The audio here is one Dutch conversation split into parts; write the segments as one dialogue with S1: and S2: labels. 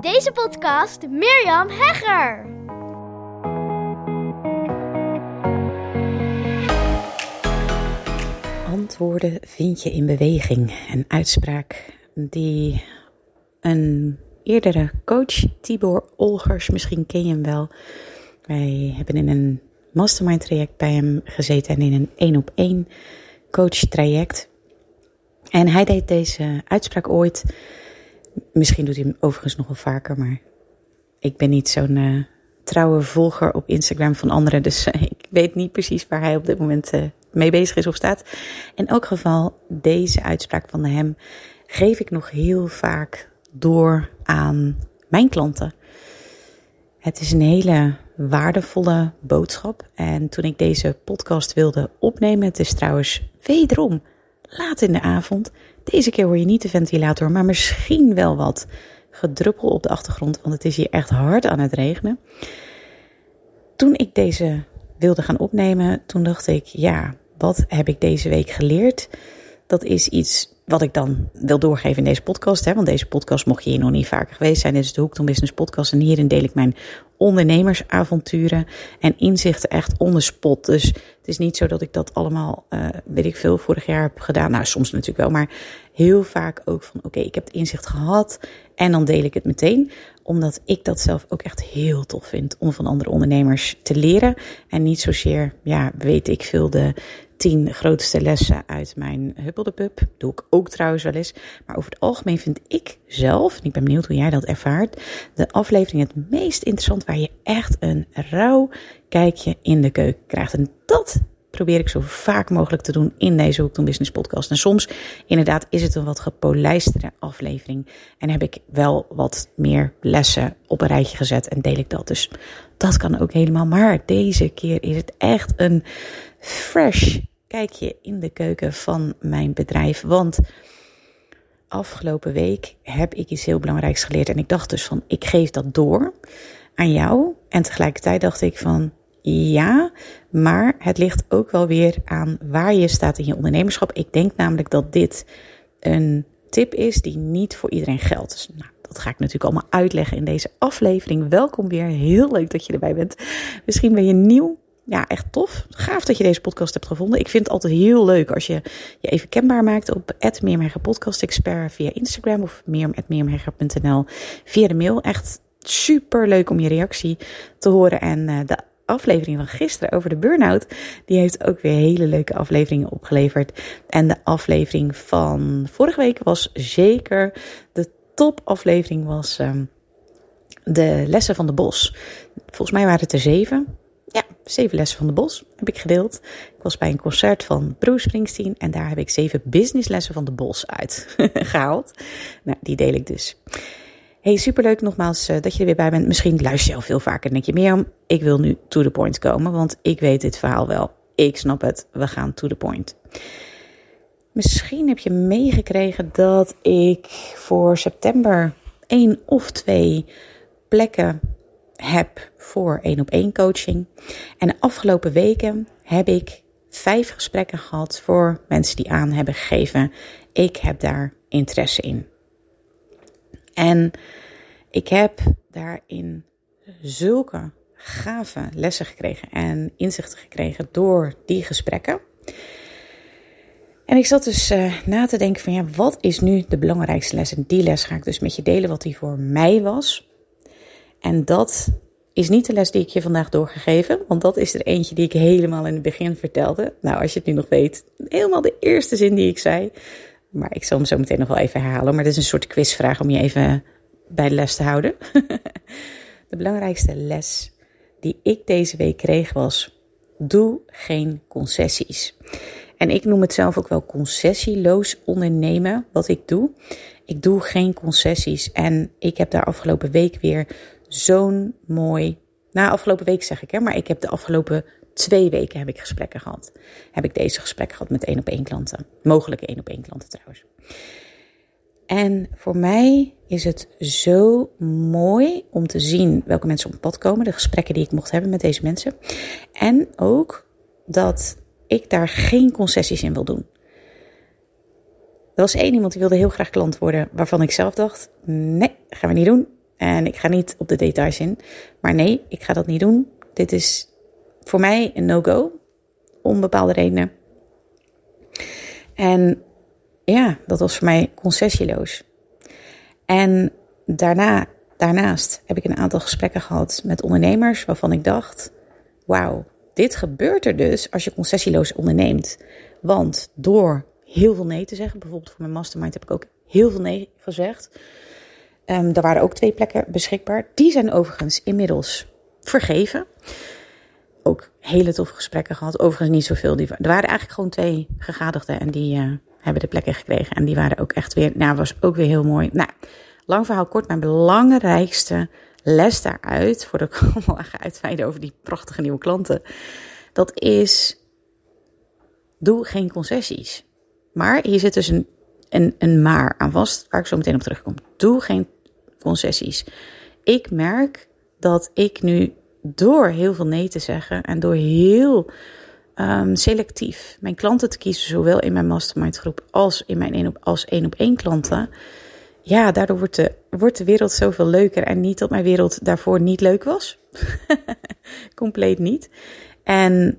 S1: deze podcast Mirjam Hegger.
S2: Antwoorden vind je in beweging. Een uitspraak die een eerdere coach, Tibor Olgers, misschien ken je hem wel. Wij hebben in een mastermind traject bij hem gezeten en in een één op één coach traject. En hij deed deze uitspraak ooit. Misschien doet hij hem overigens nog wel vaker, maar ik ben niet zo'n uh, trouwe volger op Instagram van anderen. Dus ik weet niet precies waar hij op dit moment uh, mee bezig is of staat. In elk geval, deze uitspraak van hem geef ik nog heel vaak door aan mijn klanten. Het is een hele waardevolle boodschap. En toen ik deze podcast wilde opnemen, het is trouwens wederom laat in de avond. Deze keer hoor je niet de ventilator, maar misschien wel wat gedruppel op de achtergrond, want het is hier echt hard aan het regenen. Toen ik deze wilde gaan opnemen, toen dacht ik, ja, wat heb ik deze week geleerd? Dat is iets wat ik dan wil doorgeven in deze podcast. Hè, want deze podcast, mocht je hier nog niet vaker geweest zijn, dit is de Hoek Business Podcast. En hierin deel ik mijn ondernemersavonturen en inzichten echt on the spot. Dus het is niet zo dat ik dat allemaal, uh, weet ik veel, vorig jaar heb gedaan. Nou, soms natuurlijk wel, maar heel vaak ook van, oké, ik heb het inzicht gehad en dan deel ik het meteen. Omdat ik dat zelf ook echt heel tof vind om van andere ondernemers te leren. En niet zozeer, ja, weet ik veel, de tien grootste lessen uit mijn Huppelde Doe ik ook trouwens wel eens. Maar over het algemeen vind ik zelf, en ik ben benieuwd hoe jij dat ervaart, de aflevering het meest interessant waar je echt een rauw kijkje in de keuken krijgt. En dat probeer ik zo vaak mogelijk te doen in deze Hoek Business podcast. En soms inderdaad is het een wat gepolijstere aflevering. En heb ik wel wat meer lessen op een rijtje gezet en deel ik dat. Dus dat kan ook helemaal. Maar deze keer is het echt een fresh kijkje in de keuken van mijn bedrijf. Want afgelopen week heb ik iets heel belangrijks geleerd. En ik dacht dus van, ik geef dat door aan jou. En tegelijkertijd dacht ik van, ja, maar het ligt ook wel weer aan waar je staat in je ondernemerschap. Ik denk namelijk dat dit een tip is die niet voor iedereen geldt. Dus nou, dat ga ik natuurlijk allemaal uitleggen in deze aflevering. Welkom weer. Heel leuk dat je erbij bent. Misschien ben je nieuw ja, echt tof. Gaaf dat je deze podcast hebt gevonden. Ik vind het altijd heel leuk als je je even kenbaar maakt op Expert via Instagram of meer.meermeijer.nl via de mail. Echt super leuk om je reactie te horen. En uh, de aflevering van gisteren over de burn-out, die heeft ook weer hele leuke afleveringen opgeleverd. En de aflevering van vorige week was zeker de topaflevering was um, de lessen van de bos. Volgens mij waren het er zeven. Ja, zeven lessen van de bos heb ik gedeeld. Ik was bij een concert van Bruce Springsteen en daar heb ik zeven businesslessen van de bos uit gehaald. Nou, die deel ik dus. Hey, superleuk nogmaals uh, dat je er weer bij bent. Misschien luister je al veel vaker en denk je meer ik wil nu to the point komen, want ik weet dit verhaal wel. Ik snap het, we gaan to the point. Misschien heb je meegekregen dat ik voor september één of twee plekken heb voor één op één coaching. En de afgelopen weken heb ik vijf gesprekken gehad voor mensen die aan hebben gegeven. Ik heb daar interesse in. En ik heb daarin zulke gave lessen gekregen en inzichten gekregen door die gesprekken. En ik zat dus uh, na te denken van ja, wat is nu de belangrijkste les? En die les ga ik dus met je delen wat die voor mij was. En dat is niet de les die ik je vandaag doorgegeven, want dat is er eentje die ik helemaal in het begin vertelde. Nou, als je het nu nog weet, helemaal de eerste zin die ik zei. Maar ik zal hem zo meteen nog wel even herhalen. Maar het is een soort quizvraag om je even bij de les te houden. de belangrijkste les die ik deze week kreeg was: doe geen concessies. En ik noem het zelf ook wel concessieloos ondernemen, wat ik doe. Ik doe geen concessies. En ik heb daar afgelopen week weer zo'n mooi. Na afgelopen week zeg ik, hè, maar ik heb de afgelopen twee weken heb ik gesprekken gehad. Heb ik deze gesprekken gehad met één op één klanten. Mogelijke één op één klanten trouwens. En voor mij is het zo mooi om te zien welke mensen op pad komen. De gesprekken die ik mocht hebben met deze mensen. En ook dat ik daar geen concessies in wil doen. Er was één iemand die wilde heel graag klant worden, waarvan ik zelf dacht: nee, gaan we niet doen. En ik ga niet op de details in. Maar nee, ik ga dat niet doen. Dit is voor mij een no-go. Om bepaalde redenen. En ja, dat was voor mij concessieloos. En daarna, daarnaast heb ik een aantal gesprekken gehad met ondernemers waarvan ik dacht: wauw, dit gebeurt er dus als je concessieloos onderneemt. Want door heel veel nee te zeggen, bijvoorbeeld voor mijn mastermind heb ik ook heel veel nee gezegd. Um, er waren ook twee plekken beschikbaar. Die zijn overigens inmiddels vergeven. Ook hele toffe gesprekken gehad. Overigens niet zoveel. Die, er waren eigenlijk gewoon twee gegadigden en die uh, hebben de plekken gekregen. En die waren ook echt weer, nou was ook weer heel mooi. Nou, lang verhaal kort, mijn belangrijkste les daaruit, voordat ik allemaal ga over die prachtige nieuwe klanten, dat is, doe geen concessies. Maar hier zit dus een, een, een maar aan vast, waar ik zo meteen op terugkom. Doe geen concessies. Ik merk dat ik nu door heel veel nee te zeggen en door heel um, selectief mijn klanten te kiezen, zowel in mijn mastermind groep als in mijn één op, als één op één klanten, ja, daardoor wordt de, wordt de wereld zoveel leuker. En niet dat mijn wereld daarvoor niet leuk was. Compleet niet. En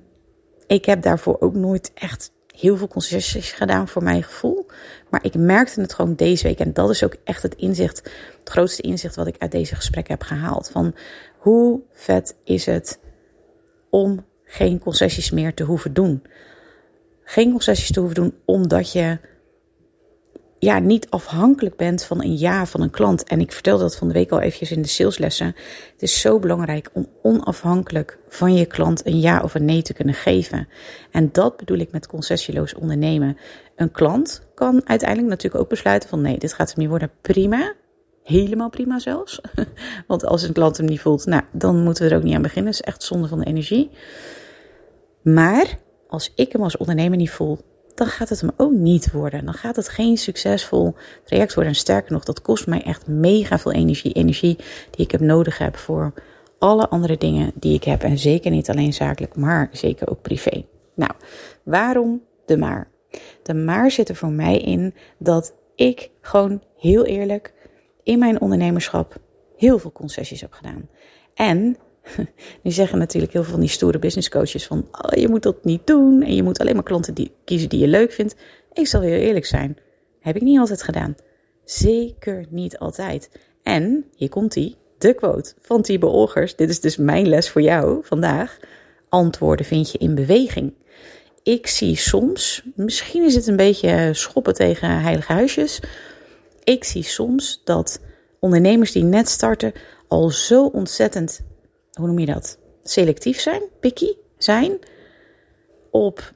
S2: ik heb daarvoor ook nooit echt heel veel concessies gedaan voor mijn gevoel. Maar ik merkte het gewoon deze week. En dat is ook echt het inzicht, het grootste inzicht wat ik uit deze gesprekken heb gehaald. Van hoe vet is het om geen concessies meer te hoeven doen. Geen concessies te hoeven doen omdat je ja, niet afhankelijk bent van een ja van een klant. En ik vertelde dat van de week al eventjes in de saleslessen. Het is zo belangrijk om onafhankelijk van je klant een ja of een nee te kunnen geven. En dat bedoel ik met concessieloos ondernemen. Een klant kan uiteindelijk natuurlijk ook besluiten van nee, dit gaat hem niet worden. Prima. Helemaal prima zelfs. Want als een klant hem niet voelt, nou, dan moeten we er ook niet aan beginnen. Dat is echt zonde van de energie. Maar als ik hem als ondernemer niet voel, dan gaat het hem ook niet worden. Dan gaat het geen succesvol traject worden. En sterker nog, dat kost mij echt mega veel energie. Energie die ik heb nodig heb voor alle andere dingen die ik heb. En zeker niet alleen zakelijk, maar zeker ook privé. Nou, waarom de maar? De maar zit er voor mij in dat ik gewoon heel eerlijk in mijn ondernemerschap heel veel concessies heb gedaan. En nu zeggen natuurlijk heel veel van die stoere business coaches van oh, je moet dat niet doen en je moet alleen maar klanten die, kiezen die je leuk vindt. Ik zal heel eerlijk zijn, heb ik niet altijd gedaan. Zeker niet altijd. En hier komt die, de quote van Tibe Olgers. Dit is dus mijn les voor jou vandaag. Antwoorden vind je in beweging. Ik zie soms, misschien is het een beetje schoppen tegen heilige huisjes. Ik zie soms dat ondernemers die net starten al zo ontzettend hoe noem je dat? Selectief zijn, picky zijn. Op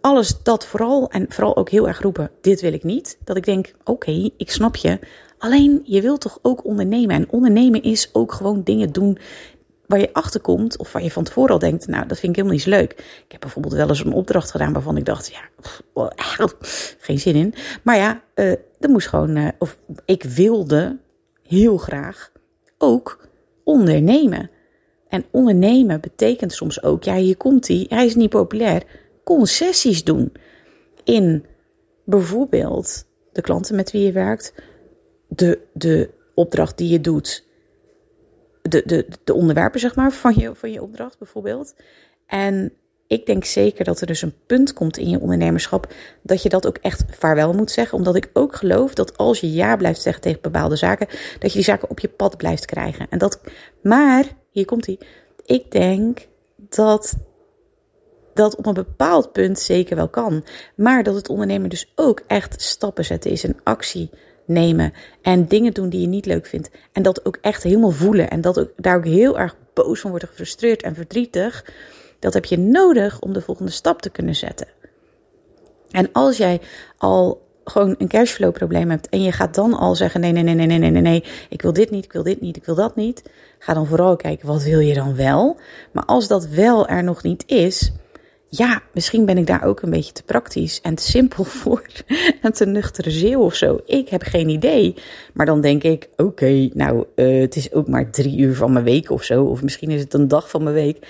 S2: alles dat vooral, en vooral ook heel erg roepen: dit wil ik niet. Dat ik denk: oké, ik snap je. Alleen je wilt toch ook ondernemen. En ondernemen is ook gewoon dingen doen waar je achter komt, of waar je van tevoren al denkt: nou, dat vind ik helemaal niet leuk. Ik heb bijvoorbeeld wel eens een opdracht gedaan waarvan ik dacht: ja, geen zin in. Maar ja, uh, er moest gewoon, uh, of ik wilde heel graag ook ondernemen. En ondernemen betekent soms ook, ja, hier komt hij, hij is niet populair, concessies doen. In bijvoorbeeld de klanten met wie je werkt, de, de opdracht die je doet, de, de, de onderwerpen zeg maar van je, van je opdracht bijvoorbeeld. En ik denk zeker dat er dus een punt komt in je ondernemerschap dat je dat ook echt vaarwel moet zeggen. Omdat ik ook geloof dat als je ja blijft zeggen tegen bepaalde zaken, dat je die zaken op je pad blijft krijgen. En dat, maar, hier komt hij. Ik denk dat dat op een bepaald punt zeker wel kan. Maar dat het ondernemen dus ook echt stappen zetten is, een actie nemen en dingen doen die je niet leuk vindt. En dat ook echt helemaal voelen en dat ook, daar ook heel erg boos van worden, gefrustreerd en verdrietig. Dat heb je nodig om de volgende stap te kunnen zetten. En als jij al gewoon een cashflow probleem hebt en je gaat dan al zeggen nee, nee, nee, nee, nee, nee, nee, nee, ik wil dit niet, ik wil dit niet, ik wil dat niet. Ga dan vooral kijken wat wil je dan wel. Maar als dat wel er nog niet is, ja, misschien ben ik daar ook een beetje te praktisch en te simpel voor en te nuchtere zeeuw of zo. Ik heb geen idee. Maar dan denk ik, oké, nou, uh, het is ook maar drie uur van mijn week of zo. Of misschien is het een dag van mijn week.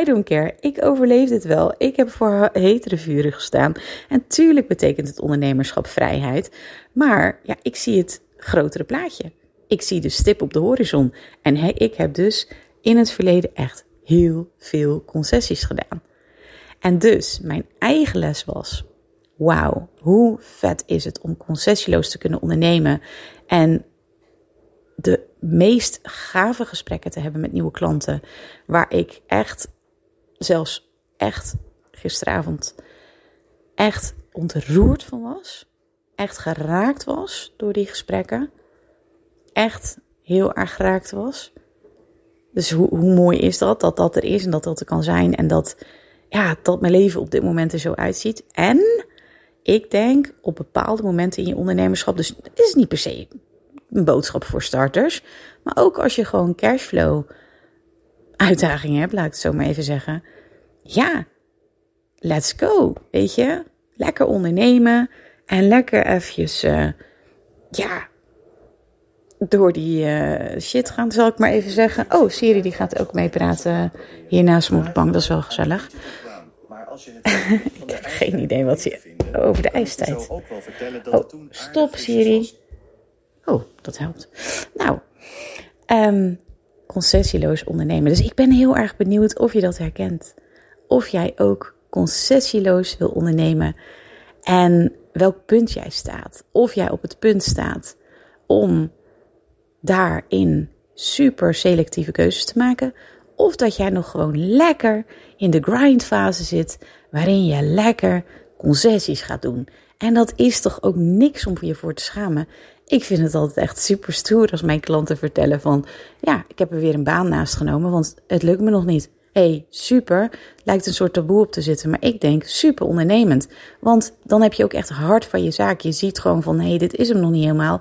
S2: I don't care. Ik overleef dit wel. Ik heb voor hetere vuren gestaan. En tuurlijk betekent het ondernemerschap vrijheid. Maar ja, ik zie het grotere plaatje. Ik zie de stip op de horizon. En ik heb dus in het verleden echt heel veel concessies gedaan. En dus mijn eigen les was: wauw, hoe vet is het om concessieloos te kunnen ondernemen en de meest gave gesprekken te hebben met nieuwe klanten, waar ik echt, zelfs echt gisteravond, echt ontroerd van was, echt geraakt was door die gesprekken, echt heel erg geraakt was. Dus hoe, hoe mooi is dat, dat dat er is en dat dat er kan zijn en dat, ja, dat mijn leven op dit moment er zo uitziet. En ik denk op bepaalde momenten in je ondernemerschap, dus het is niet per se een boodschap voor starters, maar ook als je gewoon cashflow uitdagingen hebt, laat ik het zo maar even zeggen. Ja, let's go, weet je. Lekker ondernemen en lekker eventjes, uh, ja, door die uh, shit gaan, zal ik maar even zeggen. Oh, Siri die gaat ook meepraten hier naast me bank, dat is wel gezellig. ik heb geen idee wat ze over de ijstijd. Oh, stop Siri. Oh, dat helpt. Nou, um, concessieloos ondernemen. Dus ik ben heel erg benieuwd of je dat herkent. Of jij ook concessieloos wil ondernemen. En welk punt jij staat. Of jij op het punt staat om daarin super selectieve keuzes te maken. Of dat jij nog gewoon lekker in de grindfase zit, waarin je lekker concessies gaat doen. En dat is toch ook niks om je voor te schamen. Ik vind het altijd echt super stoer als mijn klanten vertellen van, ja, ik heb er weer een baan naast genomen, want het lukt me nog niet. hey, super, lijkt een soort taboe op te zitten, maar ik denk super ondernemend. Want dan heb je ook echt hard van je zaak. Je ziet gewoon van, hé, hey, dit is hem nog niet helemaal.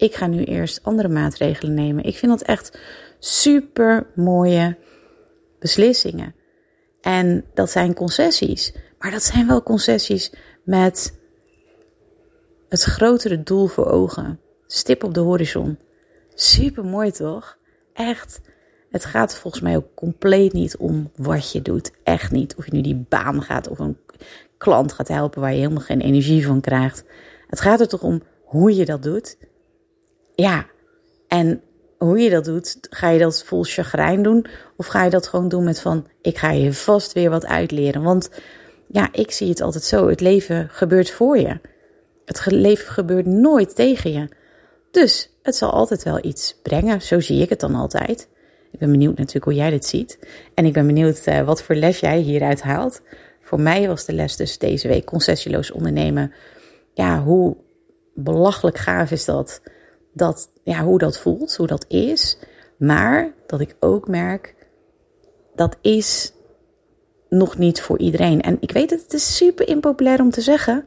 S2: Ik ga nu eerst andere maatregelen nemen. Ik vind dat echt super mooie beslissingen. En dat zijn concessies. Maar dat zijn wel concessies met het grotere doel voor ogen. Stip op de horizon. Super mooi toch? Echt. Het gaat volgens mij ook compleet niet om wat je doet. Echt niet. Of je nu die baan gaat of een klant gaat helpen waar je helemaal geen energie van krijgt. Het gaat er toch om hoe je dat doet. Ja. En hoe je dat doet, ga je dat vol chagrijn doen? Of ga je dat gewoon doen met van, ik ga je vast weer wat uitleren? Want ja, ik zie het altijd zo. Het leven gebeurt voor je. Het leven gebeurt nooit tegen je. Dus het zal altijd wel iets brengen. Zo zie ik het dan altijd. Ik ben benieuwd natuurlijk hoe jij dit ziet. En ik ben benieuwd uh, wat voor les jij hieruit haalt. Voor mij was de les dus deze week concessieloos ondernemen. Ja, hoe belachelijk gaaf is dat? Dat ja, hoe dat voelt, hoe dat is. Maar dat ik ook merk, dat is nog niet voor iedereen. En ik weet het, het is super impopulair om te zeggen.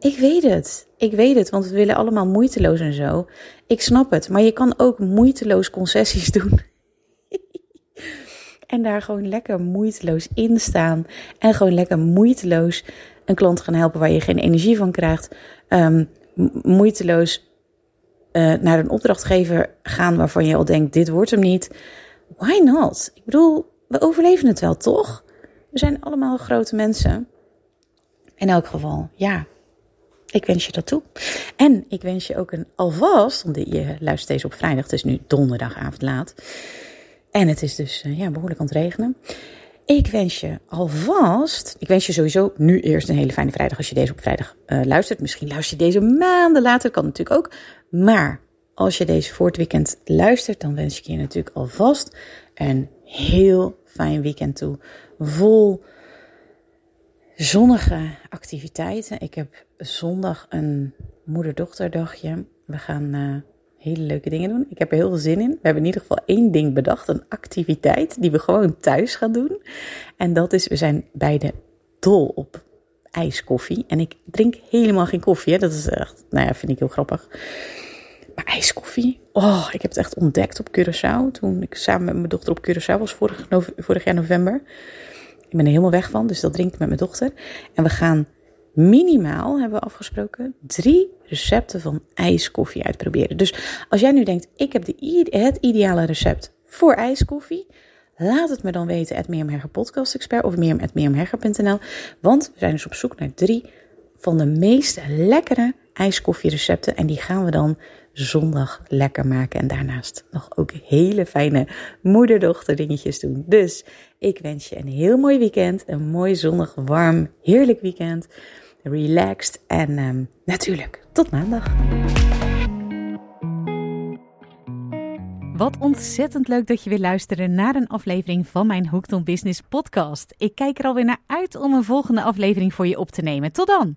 S2: Ik weet het. Ik weet het, want we willen allemaal moeiteloos en zo. Ik snap het, maar je kan ook moeiteloos concessies doen. en daar gewoon lekker moeiteloos in staan. En gewoon lekker moeiteloos een klant gaan helpen waar je geen energie van krijgt. Um, moeiteloos uh, naar een opdrachtgever gaan waarvan je al denkt: dit wordt hem niet. Why not? Ik bedoel, we overleven het wel, toch? We zijn allemaal grote mensen. In elk geval, ja. Ik wens je dat toe. En ik wens je ook een alvast, want je luistert deze op vrijdag, het is nu donderdagavond laat. En het is dus uh, ja, behoorlijk aan het regenen. Ik wens je alvast, ik wens je sowieso nu eerst een hele fijne vrijdag als je deze op vrijdag uh, luistert. Misschien luister je deze maanden later, kan natuurlijk ook. Maar als je deze voor het weekend luistert, dan wens ik je natuurlijk alvast een heel fijn weekend toe. Vol zonnige activiteiten. Ik heb zondag een moeder-dochterdagje. We gaan uh, hele leuke dingen doen. Ik heb er heel veel zin in. We hebben in ieder geval één ding bedacht, een activiteit die we gewoon thuis gaan doen. En dat is, we zijn beide dol op ijskoffie. En ik drink helemaal geen koffie. Dat is echt, nou ja, vind ik heel grappig. Maar ijskoffie, oh, ik heb het echt ontdekt op Curaçao. Toen ik samen met mijn dochter op Curaçao was vorig, vorig jaar november. Ik ben er helemaal weg van, dus dat drink ik met mijn dochter. En we gaan minimaal, hebben we afgesproken, drie recepten van ijskoffie uitproberen. Dus als jij nu denkt, ik heb de, het ideale recept voor ijskoffie, laat het me dan weten Mirjam Hegger Podcast Expert of mirjam.mirjamhegger.nl. Want we zijn dus op zoek naar drie van de meest lekkere
S3: ijskoffierecepten. En die gaan we dan zondag lekker maken. En daarnaast nog ook hele fijne moeder-dochter dingetjes doen. Dus ik wens je een heel mooi weekend. Een mooi zonnig, warm, heerlijk weekend. Relaxed. En um, natuurlijk, tot maandag.
S2: Wat ontzettend leuk dat je weer luistert naar een aflevering van mijn Hooked on Business podcast. Ik kijk er alweer naar uit om een volgende aflevering voor je op te nemen. Tot dan!